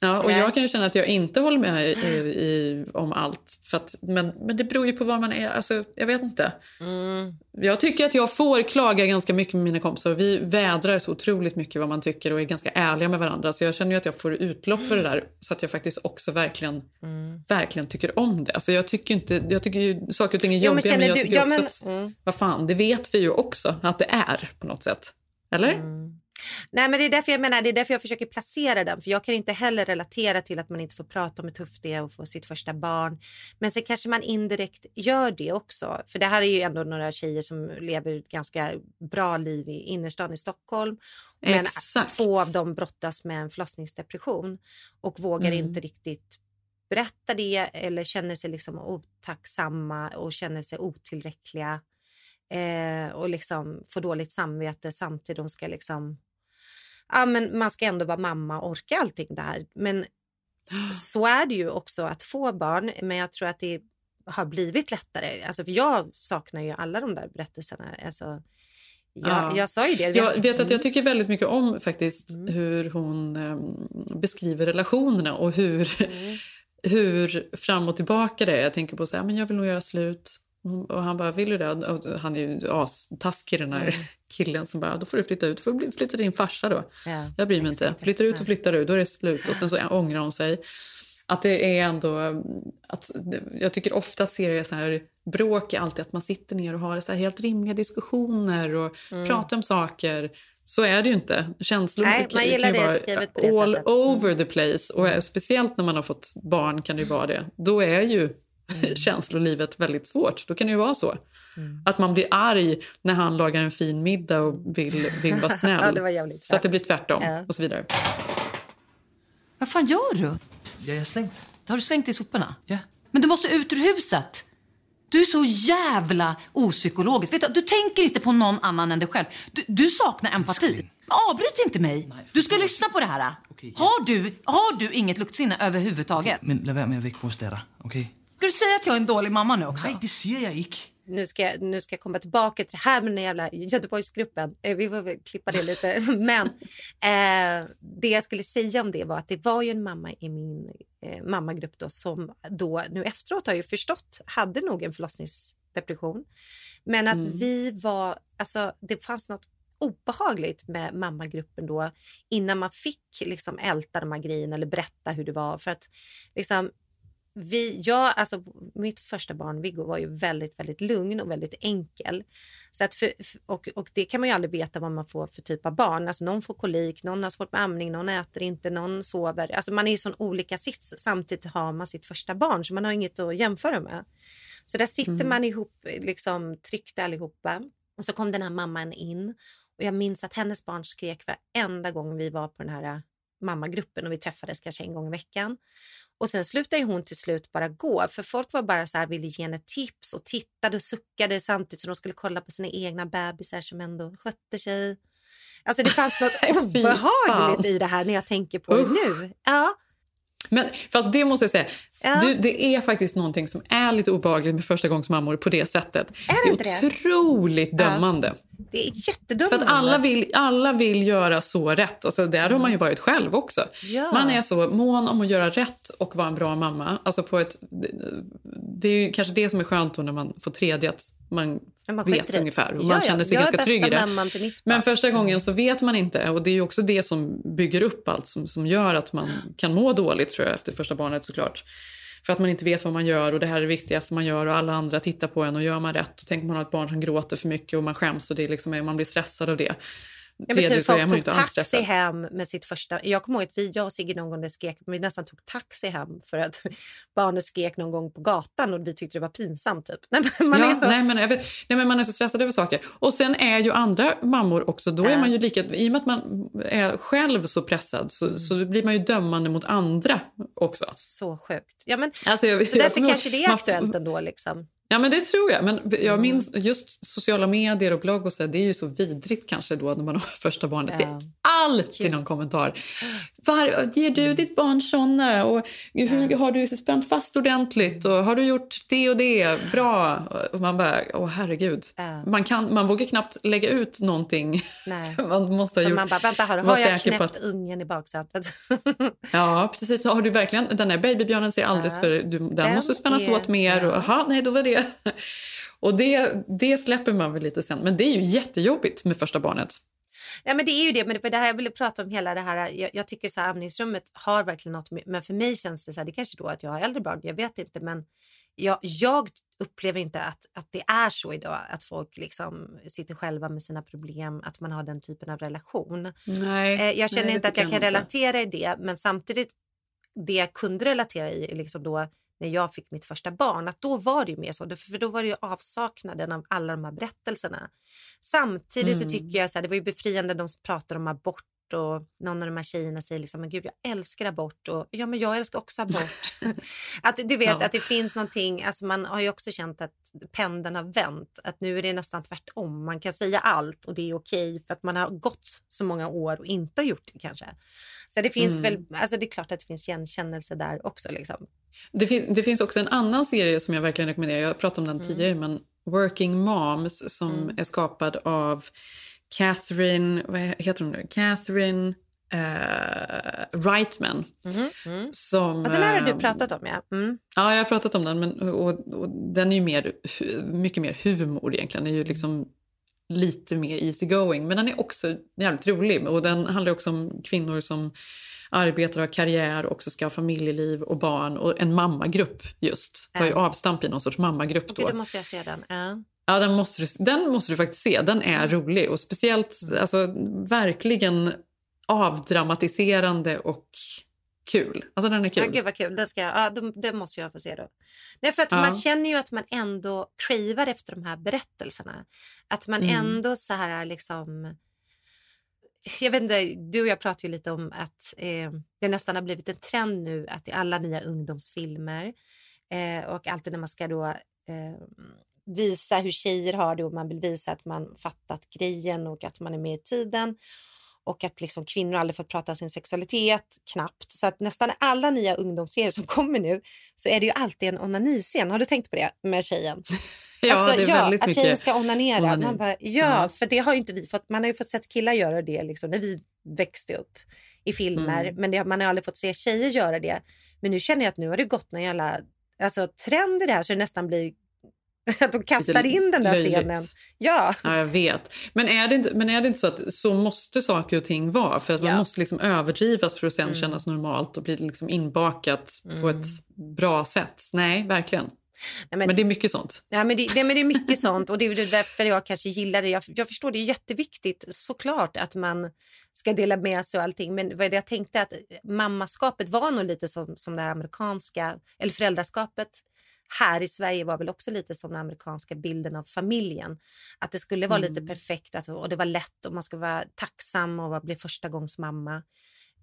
Ja, och Nej. jag kan ju känna att jag inte håller med i, i, i, om allt. För att, men, men det beror ju på var man är. Alltså, jag vet inte. Jag tycker att jag får klaga ganska mycket med mina kompisar. Vi vädrar så otroligt mycket vad man tycker och är ganska ärliga med varandra. Så jag känner att jag får utlopp för det där så att jag faktiskt också verkligen, verkligen tycker om det. Alltså jag tycker inte, jag tycker ju saker och ting är Ja, men jobbiga men, jag du- tycker ja, också men- att, mm. vad fan, det vet vi ju också att det är på något sätt. Eller? Nej, men det är därför jag menar, det är därför jag försöker placera den. För jag kan inte heller relatera till att man inte får prata om hur tufft det är att få sitt första barn. Men sen kanske man indirekt gör det också. För det här är ju ändå några tjejer som lever ett ganska bra liv i innerstan i Stockholm. Men Exakt. två av dem brottas med en förlossningsdepression och vågar Mm. inte riktigt berätta det eller känner sig liksom otacksamma och känner sig otillräckliga eh, och liksom får dåligt samvete samtidigt de ska liksom ja, men man ska ändå vara mamma och orka allting det här. Men så är det ju också att få barn. Men jag tror att det har blivit lättare. Alltså, för jag saknar ju alla de där berättelserna. Alltså, jag, Ja. jag sa ju det. Jag vet att Mm. jag tycker väldigt mycket om faktiskt hur hon em, beskriver relationerna och hur, Mm. hur fram och tillbaka det är. Jag tänker på så här, men jag vill nog göra slut. Och han bara, vill du det? Och han är ju astaskig den här Mm. killen som bara, då får du flytta ut. Du får bli- flytta till din farsa då. Ja, Jag bryr mig inte. Flyttar ut och flyttar du, då är det slut. Och sen så ångrar hon sig. Att det är ändå... Att, jag tycker ofta att serier så här, bråk är alltid att man sitter ner och har så helt rimliga diskussioner och Mm. pratar om saker. Så är det ju inte. Känslor Nej, kan- man kan gillar ju det vara det all sättet. Mm. over the place. Och Speciellt när man har fått barn kan det ju vara det. Då är ju Mm. känslolivet väldigt svårt. Då kan det ju vara så. Att man blir arg när han lagar en fin middag och vill, vill vara snäll. Ja, det var jävligt så att det blir tvärtom Ja. och så vidare. Vad fan gör du? Ja, jag har slängt. Har du slängt i soporna? Ja. Men du måste ut ur huset. Du är så jävla opsykologisk. Vet du, du tänker inte på någon annan än dig själv. Du, du saknar empati. Men Avbryt inte mig. Du ska lyssna på det här. Okej, Har, du, har du inget luktsinne överhuvudtaget? Men at vække vores datter, okay? Ska du säga att jag är en dålig mamma nu också? Nej, det siger jeg ikke. nu ska, jag- nu ska jag komma tillbaka till det här med den jävla Göteborgsgruppen. Eh, Vi får väl klippa det lite. Men eh, det jag skulle säga om det var att det var ju en mamma i min eh, mammagrupp då som då nu efteråt har jag ju förstått hade nog en förlossningsdepression. Men att Mm. vi var, alltså det fanns något obehagligt med mammagruppen då innan man fick liksom älta de här grejerna eller berätta hur det var. För att liksom, vi, jag, alltså, mitt första barn, Viggo, var ju väldigt, väldigt lugn och väldigt enkel. Så att för, och, och det kan man ju aldrig veta vad man får för typ av barn. Alltså, någon får kolik, någon har svårt med amning, någon äter inte, någon sover. Alltså, man är i sån olika sits. Samtidigt har man sitt första barn, så man har inget att jämföra med. Så där sitter Mm. man ihop, liksom tryckta allihopa. Och så kom den här mamman in. Och jag minns att hennes barn skrek varenda gång vi var på den här mammagruppen och vi träffades kanske en gång i veckan. Och sen slutade hon till slut bara gå för folk var bara så här, ville ge henne tips och tittade och suckade samtidigt som de skulle kolla på sina egna bebisar som ändå skötte sig. Alltså det fanns något obehagligt i det här när jag tänker på det nu. Ja, Men fast det måste jag säga, Ja. du, det är faktiskt någonting som är lite obehagligt med förstagångsmammor på det sättet. Är det det inte är otroligt dömande. Det är jättedumt. För alla vill, alla vill göra så rätt. Och så där har man ju varit själv också. Ja. Man är så mån om att göra rätt och vara en bra mamma. Alltså på ett, det, är kanske det som är skönt när man får tredje, att man, man vet ungefär och Ja, man ja. känner sig är ganska trygg i det. Men första gången så vet man inte och det är också det som bygger upp allt som, som gör att man kan må dåligt tror jag efter första barnet såklart. För att man inte vet vad man gör och det här är det viktigaste man gör och alla andra tittar på en och gör man rätt och tänker man har ett barn som gråter för mycket och man skäms och det liksom är liksom, man blir stressad av det. Ja, men typ folk tog taxi hem med sitt första... Jag kommer ihåg att vi, jag och Sigge någon gång skrek, vi nästan tog taxi hem för att barnet skrek någon gång på gatan och vi tyckte det var pinsamt. Typ. Nej, men man ja, är så... nej, men, jag vet, nej, men man är så stressad över saker. Och sen är ju andra mammor också, då är man ju lika, i och med att man är själv så pressad så, så blir man ju dömande mot andra också. Så sjukt. Ja, men, Alltså, jag, så jag därför ihåg- kanske det är man- aktuellt ändå. Liksom. Ja, men det tror jag. Men Mm. jag minns just sociala medier och blogg och så, det är ju så vidrigt kanske då när man har första barnet. Det är alltid någon kommentar. Var, ger du ditt barn såna? Och hur, har du spänt fast ordentligt? Och har du gjort det och det? Bra. Och man bara, åh herregud. Man, kan, man vågar knappt lägga ut någonting. Nej. man måste ha För gjort... man bara, vänta, vara har jag knäppt ungen i baksätet? Ja, precis. Har du verkligen, den här babybjörnen ser alldeles Ja. för... Du, den, Den måste spännas är- åt mer. Och, aha, nej, då var det... Och det, det släpper man väl lite sen. Men det är ju jättejobbigt med första barnet. Ja, men det är ju det. Men det var det här jag ville prata om. hela det här. Jag, jag tycker så här, amningsrummet har verkligen något. Men för mig känns det så här, det kanske då att jag har äldre barn. Jag vet inte, men jag, jag upplever inte att, att det är så idag. Att folk liksom sitter själva med sina problem. Att man har den typen av relation. Nej, Eh, jag känner nej, det inte att jag kan inte. relatera i det. Men samtidigt, det jag kunde relatera i liksom då när jag fick mitt första barn, att då var det ju mer så. För då var det ju avsaknaden av alla de här berättelserna. Samtidigt så Mm. tycker jag så här, det var ju befriande de pratar om abort och någon av de här tjejerna säger liksom, men gud jag älskar abort och ja men jag älskar också abort. att du vet Ja. att det finns någonting, alltså man har ju också känt att pendeln har vänt, att nu är det nästan tvärtom. Man kan säga allt och det är okej för att man har gått så många år och inte har gjort det kanske. Så det finns Mm. väl, alltså det är klart att det finns igenkännelse där också liksom. Det, fin- det finns också en annan serie som jag verkligen rekommenderar. Jag pratat om den Mm. tidigare. Men Working Moms som är skapad av Catherine... Vad heter hon nu? Catherine eh, Reitman. Som, Ja, den här har du eh, pratat om ja. Mm. Ja, jag har pratat om den. Men, och, och, den är ju mer, mycket mer humor egentligen. Det är ju liksom lite mer easy going. Men den är också jävligt rolig. Och den handlar också om kvinnor som arbetar och har karriär och också ska ha familjeliv och barn. Och en mammagrupp just. Tar ju avstamp i någon sorts mammagrupp då. då måste jag se den. Ja. Ja, den måste, du, den måste du faktiskt se. Den är rolig och speciellt, alltså verkligen avdramatiserande och kul. Alltså den är Ja, kul. gud vad kul. Den, ska, ja, de, den måste jag få se då. Nej, för att Ja. Man känner ju att man ändå cravar efter de här berättelserna. Att man Mm. ändå så här liksom... Jag vet inte, du och jag pratar ju lite om att eh, det nästan har blivit en trend nu att i alla nya ungdomsfilmer eh, och alltid när man ska då eh, visa hur tjejer har det och man vill visa att man fattat grejen och att man är med i tiden och att liksom kvinnor aldrig fått prata sin sexualitet, knappt. Så att nästan alla nya ungdomsserier som kommer nu så är det ju alltid en onaniscen. Har du tänkt på det med tjejen? Ja, det är väldigt att mycket tjejen ska onanera. onani. Man bara, ja, Ja. för det har ju inte vi fått. Man har ju fått sett killar göra det liksom, när vi växte upp i filmer. Mm. Men det, man har aldrig fått se tjejer göra det. Men nu känner jag att nu har det gått någon jävla alltså, trend i det här så det nästan blir att de kastar in den där löjligt. scenen. Ja. Ja, jag vet. Men är, det inte, men är det inte så att så måste saker och ting vara? För att man Ja. måste liksom överdrivas för att sen Mm. kännas normalt och bli liksom inbakat på ett bra sätt. Nej, verkligen. Men- men, det är mycket sånt. Ja, men det, det, men det är mycket sånt och det är därför jag kanske gillar det. Jag, jag förstår det är jätteviktigt såklart att man ska dela med sig och allting. Men vad jag tänkte att mammaskapet var nog lite som, som det amerikanska, eller föräldraskapet här i Sverige var väl också lite som den amerikanska bilden av familjen. Att det skulle vara lite perfekt att, och det var lätt och man skulle vara tacksam och bli första gångs mamma.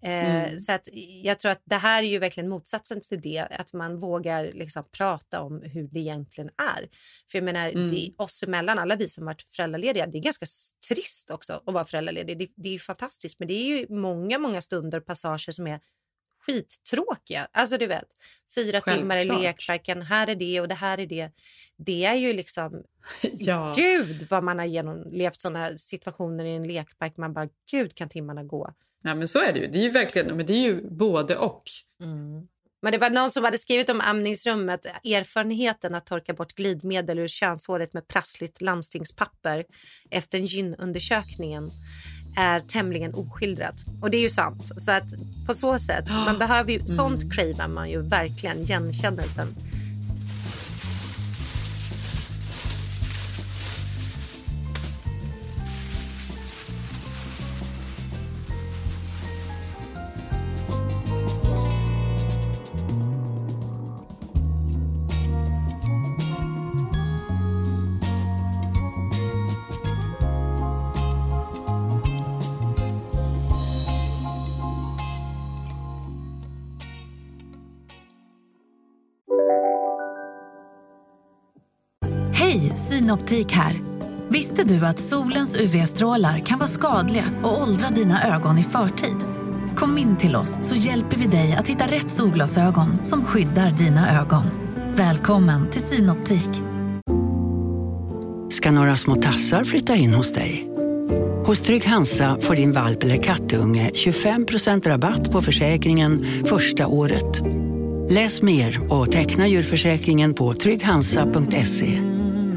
Eh, Mm. Så att jag tror att det här är ju verkligen motsatsen till det, att man vågar liksom prata om hur det egentligen är. För jag menar, Mm. det, oss emellan, alla vi som varit föräldralediga, det är ganska trist också att vara föräldraledig. Det, det är fantastiskt, men det är ju många, många stunder och passager som är skittråkiga. Alltså du vet, fyra timmar i Självklart. lekparken, här är det och det här är det. Det är ju liksom, Ja. gud vad man har genomlevt sådana situationer i en lekpark. Man bara, gud kan timmarna gå. Ja, men så är det ju. Det är ju verkligen men det är ju både och. Men det var någon som hade skrivit om amningsrummet. Erfarenheten att torka bort glidmedel ur könshåret med prassligt landstingspapper efter en gynundersökningen är tämligen oskildrat. Och det är ju sant. Så att på så sätt, man behöver ju, sånt cravar man ju verkligen, igenkännelsen. Synoptik här. Visste du att solens UV-strålar kan vara skadliga och åldra dina ögon i förtid? Kom in till oss så hjälper vi dig att hitta rätt solglasögon som skyddar dina ögon. Välkommen till Synoptik. ska några små tassar flytta in hos dig. Hos Trygg Hansa får din valp eller kattunge 25% rabatt på försäkringen första året. Läs mer och teckna djurförsäkringen på trygghansa.se.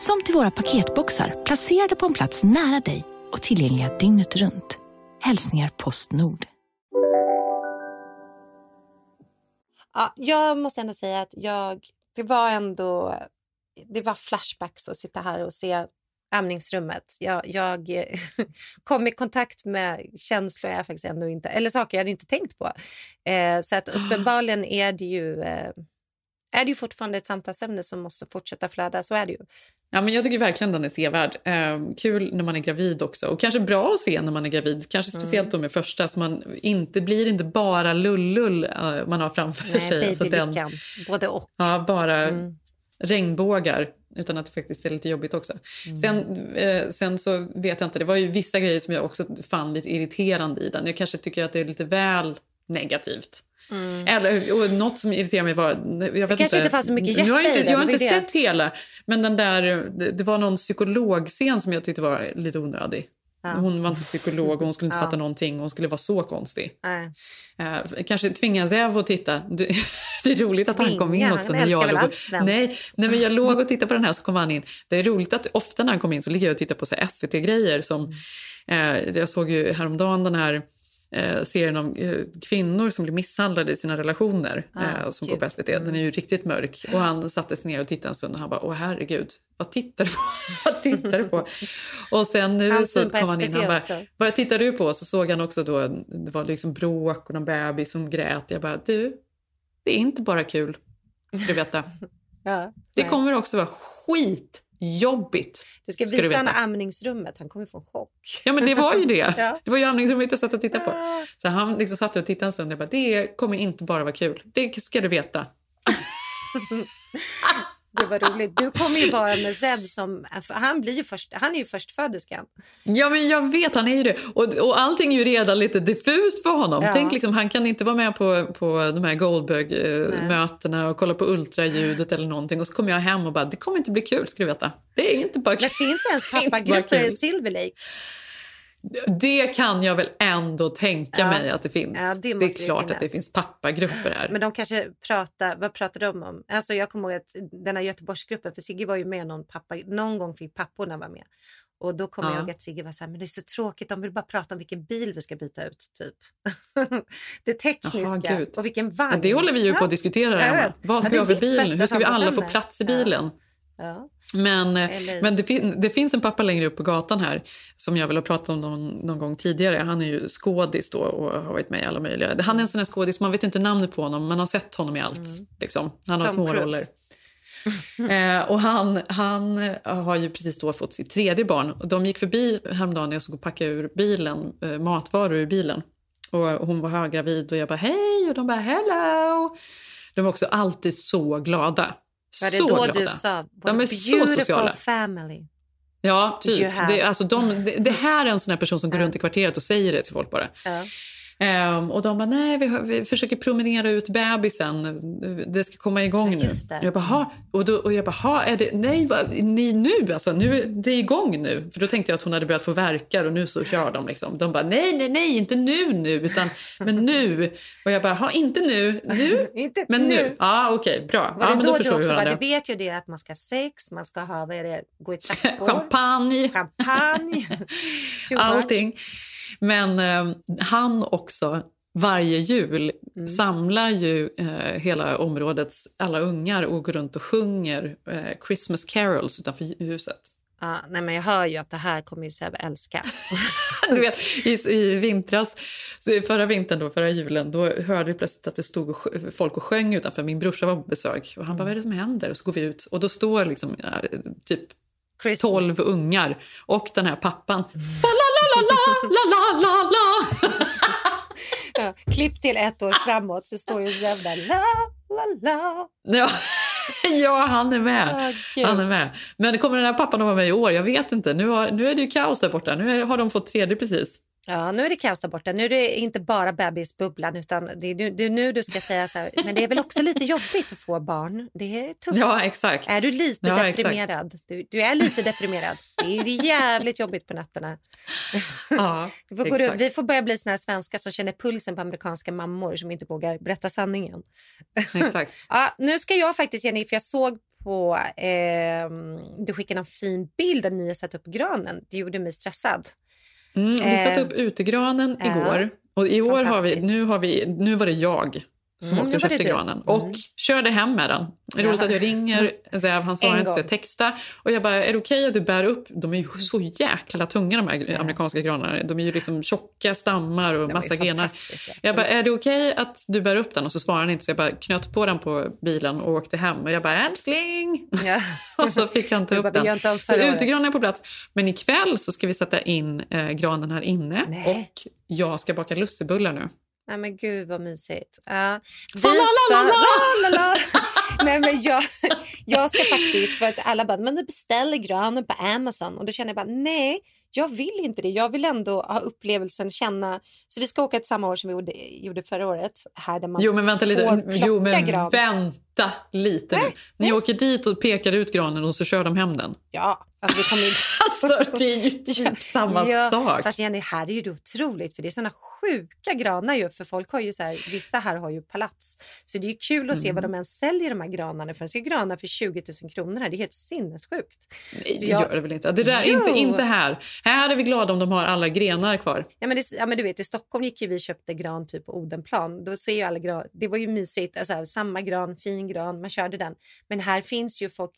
Som till våra paketboxar placerade på en plats nära dig och tillgängliga dygnet runt. Hälsningar Postnord. Ja, jag måste ändå säga att jag, det var ändå det var flashbacks att sitta här och se amningsrummet. Jag, jag kom i kontakt med känslor jag faktiskt ändå inte, eller saker jag inte tänkt på. Eh, så att uppenbarligen är det ju eh, är det ju fortfarande ett samtalsämne som måste fortsätta flöda. Så är det ju. Ja, men jag tycker verkligen den är sevärd. Eh, kul när man är gravid också. Och kanske bra att se när man är gravid. Kanske Mm. speciellt då med första. Så man inte blir inte bara lullull eh, man har framför Nej, sig. Alltså babylyckan. Både och. Ja, bara Mm. regnbågar utan att det faktiskt är lite jobbigt också. Mm. Sen, eh, sen så vet jag inte, det var ju vissa grejer som jag också fann lite irriterande i den. Jag kanske tycker att det är lite väl negativt. Mm. Eller, och något som irriterar mig var... Jag vet kanske inte fanns så mycket jag har hjärta inte, Jag har det inte det. sett hela, men den där, det, det var någon psykologscen som jag tyckte var lite onödig. Ja. Hon var inte psykolog och hon skulle inte Ja. fatta någonting. och Hon skulle vara så konstig. Eh, kanske tvinga Zev att titta. Du, det är roligt att han kom in Tvinga? också. Han När jag, väl låg och, nej, nej, men jag låg och tittade på den här så kom han in. Det är roligt att ofta när han kom in så ligger jag och tittar på SVT-grejer. som eh, Jag såg ju häromdagen den här eh, serien om eh, kvinnor som blir misshandlade i sina relationer Ah, eh, som går på SVT. Den är ju riktigt mörk. Och han satte sig ner och tittade en stund och han bara, åh herregud, vad tittar du på? vad tittar du på? Och sen nu Hans så kom han in och han bara, vad tittar du på? Så såg han också då, det var liksom bråk och någon bebis som grät. Jag bara, du, det är inte bara kul, ska du veta. Ja, Det kommer också vara skitjobbigt. Du ska ska visa honom amningsrummet. Han kommer få en chock. Ja men det var ju det. Ja. Det var ju amningsrummet jag satt och tittade på. Så han liksom satt och tittade en stund och jag bara, det kommer inte bara vara kul. Det ska du veta. Det var roligt. Du kommer ju vara med Zev som... Han, blir ju först, han är ju förstföderskan. Ja, men jag vet, han är ju det. Och, och allting är ju redan lite diffust för honom. Ja. Tänk liksom, han kan inte vara med på, på de här Goldberg-mötena och kolla på ultraljudet eller någonting. Och så kommer jag hem och bara, det kommer inte bli kul, ska du veta. Det är inte bara kul. Men finns det ens pappagrupper i. Silver Lake? Det kan jag väl ändå tänka Ja. mig att det finns. Ja, det det, är klart finnas. att det finns pappagrupper här. Men de kanske pratar, vad pratar de om? Alltså jag kommer ihåg att den här Göteborgsgruppen, för Sigge var ju med någon pappa, någon gång fick papporna vara med. Och då kommer Ja. jag ihåg att Sigge var så här, men det är så tråkigt, de vill bara prata om vilken bil vi ska byta ut, typ. det tekniska gud. och vilken vagn. Ja, det håller vi ju på Ja. att diskutera. Vet. Vad Ja, ska det vi ha för bil nu? Hur ska vi alla få plats i bilen? Ja. Men, eh, Eller- men det, fin- det finns en pappa längre upp på gatan här som jag väl har pratat om någon, någon gång tidigare. Han är ju skådis och har varit med i alla möjliga. Han är en sån här skådis, man vet inte namnet på honom, man har sett honom i allt. Liksom. Han har Tom små roller. eh, och han, han eh, har ju precis då fått sitt tredje barn. Och de gick förbi häromdagen när jag såg packa ur bilen, eh, matvaror ur bilen. Och hon var höggravid och jag bara hej och de bara hello. De var också alltid så glada. Var det så då glada. du sa, De är så sociala. family? Ja, typ. Det, alltså de, det, det här är en sån här person som går runt i kvarteret och säger det till folk bara. Ja. Ehm, och de bara, nej vi, har- vi försöker promenera ut bebisen. Det ska komma igång nu. Jag bara, "Ha?" och, då, och jag bara, "Ha, är det, nej, vad, ni nu? Alltså, nu? Det är igång nu. För då tänkte jag att hon hade börjat få verkar och nu så kör de. Liksom. De bara, nej, nej, nej, inte nu nu, utan men nu. Och jag bara, ha, inte nu, nu, Inte men nu. Ja, okej, bra. Var ja, det men då, då du förstår vi också bara, du vet ju det att man ska ha sex, man ska ha, vad är det, gå i trappor. Champagne. Champagne. Allting. Men eh, han också, varje jul, Mm. samlar ju eh, hela områdets alla ungar och går runt och sjunger eh, Christmas carols utanför huset. Ja, nej, men jag hör ju att det här kommer ju Seb älska. Du vet, i, I vintras, förra vintern, då, förra julen, då hörde vi plötsligt att det stod och folk och sjöng utanför. Min brorsa var på besök och han bara, vad är det som händer? Och så går vi ut och då står liksom ja, typ Christmas. 12 ungar och den här pappan. Fa la la la la la la Ja, klipp till ett år framåt så står ju Seb där. La, la, la. Ja, ja, han är med. gud. han är med. Men kommer den här pappan att vara med i år? Jag vet inte. Nu, har, nu är det ju kaos där borta. Nu är, har de fått tredje precis. Ja, nu är det kaos där borta. Nu är det inte bara bebisbubblan utan det är, nu, det är nu du ska säga så här. Men det är väl också lite jobbigt att få barn. Det är tufft. Ja, exakt. Är du lite Ja, deprimerad? Du, du är lite deprimerad. Det är, det är jävligt jobbigt på nätterna. Ja, Vi får, runt, exakt. vi får börja bli såna här svenskar som känner pulsen på amerikanska mammor som inte vågar berätta sanningen. exakt. Ja, nu ska jag faktiskt, Jenny, för jag såg på... Eh, du skickade en fin bild där ni har satt upp granen. Det gjorde mig stressad. Mm, vi satte Eh, upp utegranen igår. Och i år har vi, nu, har vi, nu var det jag som Mm, åkte och köpte granen. Mm. Och körde hem med den. Det är roligt att jag ringer, Zev, han svarar inte så jag textar. Och jag bara, är det okej att du bär upp? De är ju så jäkla tunga de här amerikanska granarna. De är ju liksom tjocka stammar och De massa grenar. Jag bara, är det okej att du bär upp den? Och så svarar han inte så jag bara knöt på den på bilen och åkte hem. Och jag bara, älskling! Ja. och så fick han ta upp den. Så utegranen är på plats. Men ikväll så ska vi sätta in eh, granen här inne. Nej. Och jag ska baka lussebullar nu. Nej, men gud vad mysigt. Ja. Vi ska-. Nej, men jag, jag ska faktiskt, för att alla bara, men du beställer granen på Amazon och då känner jag bara, nej, jag vill inte det. Jag vill ändå ha upplevelsen, känna. Så vi ska åka ett samma år som vi gjorde, gjorde förra året. Här där man Jo men vänta lite, jo, men gran. vänta lite nu. Ni åker dit och pekar ut granen och så kör de hem den. Ja, alltså vi kommer inte... Alltså det är ju typ samma ja, sak. Fast Jenny, här är ju det otroligt för det är såna sjuka granar ju för folk har ju så här, vissa här har ju palats. Så det är kul att se vad Mm. de ens säljer de här granarna för. De ser granar för 20 000 kronor här, det är helt sinnessjukt. Nej, det jag- gör det väl inte. Det där, Jo! inte, inte här. Här är vi glada om de har alla grenar kvar. Ja men, det, ja men du vet i Stockholm gick ju vi och köpte gran typ på Odenplan. Då ser ju alla gran, det var ju mysigt, alltså, samma gran, fin gran, man körde den. Men här finns ju folk,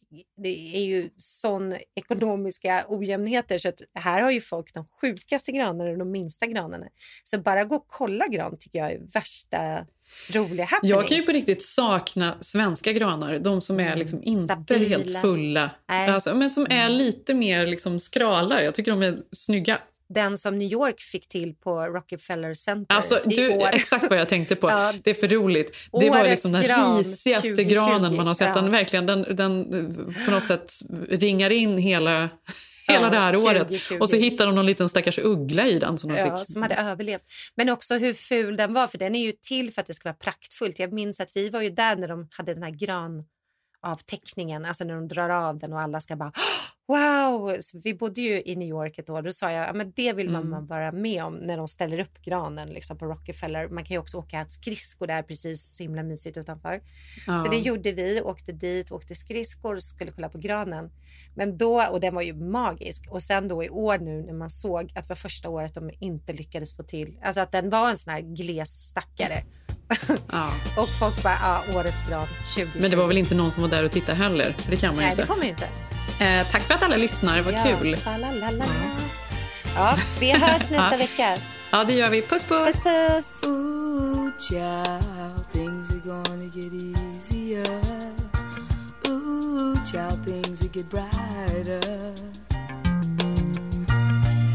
det är ju sån ekonomiska ojämnheter så att här har ju folk de sjukaste granarna och de minsta granarna. Så bara gå och kolla gran tycker jag är värsta roliga happening. Jag kan ju på riktigt sakna svenska granar. De som är liksom inte Mm. Stabila. helt fulla. Mm. Alltså, men som är lite mer liksom skrala. Jag tycker de är snygga. Den som New York fick till på Rockefeller Center Alltså, du, år. exakt vad jag tänkte på. Ja. Det är för roligt. Det var Årets liksom den gran risigaste 2020. granen man har sett. Den, Ja. verkligen, den, den på något sätt ringar in hela, hela det här året. 2020. Och så hittar de någon liten stackars uggla i den som de Ja, fick. som hade överlevt. Men också hur ful den var, för den är ju till för att det ska vara praktfullt. Jag minns att vi var ju där när de hade den här granavteckningen, alltså när de drar av den och alla ska bara wow! Så vi bodde ju i New York ett år. Då sa jag, ja, men det vill man Mm. vara med om när de ställer upp granen liksom på Rockefeller. Man kan ju också åka skridskor där precis så himla mysigt utanför. Ja. Så det gjorde vi, åkte dit, åkte skridskor och skulle kolla på granen. Men då, och den var ju magisk. Och sen då i år nu när man såg att det var första året de inte lyckades få till, alltså att den var en sån här gles stackare. Ja. Och folk bara, ja, årets gran 2020. Men det var väl inte någon som var där och tittade heller? För det kan man Nej, inte. det får man ju inte. Eh, tack för att alla lyssnar. Vad ja, kul. falalala. Ja, vi hörs nästa Ja. vecka. Ja, det gör vi. Puss, puss. Puss, puss. Ooh, child, things are gonna get easier. Ooh, child, things will get brighter.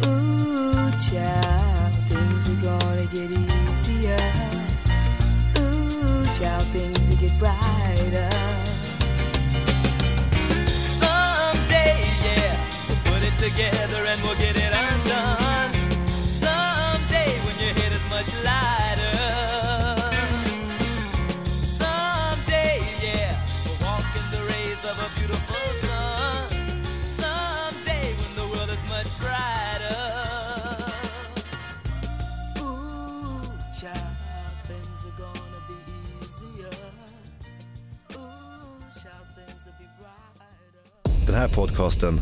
Ooh, child, things are gonna get easier. Ooh, child, things will get brighter. Together and we'll get it undone. Someday, when your head is much lighter. Someday, yeah, we'll walk in the rays of a beautiful sun. Someday, when the world is much brighter. Ooh, child, things are gonna be easier. Ooh, child, things will be brighter. Den här podcasten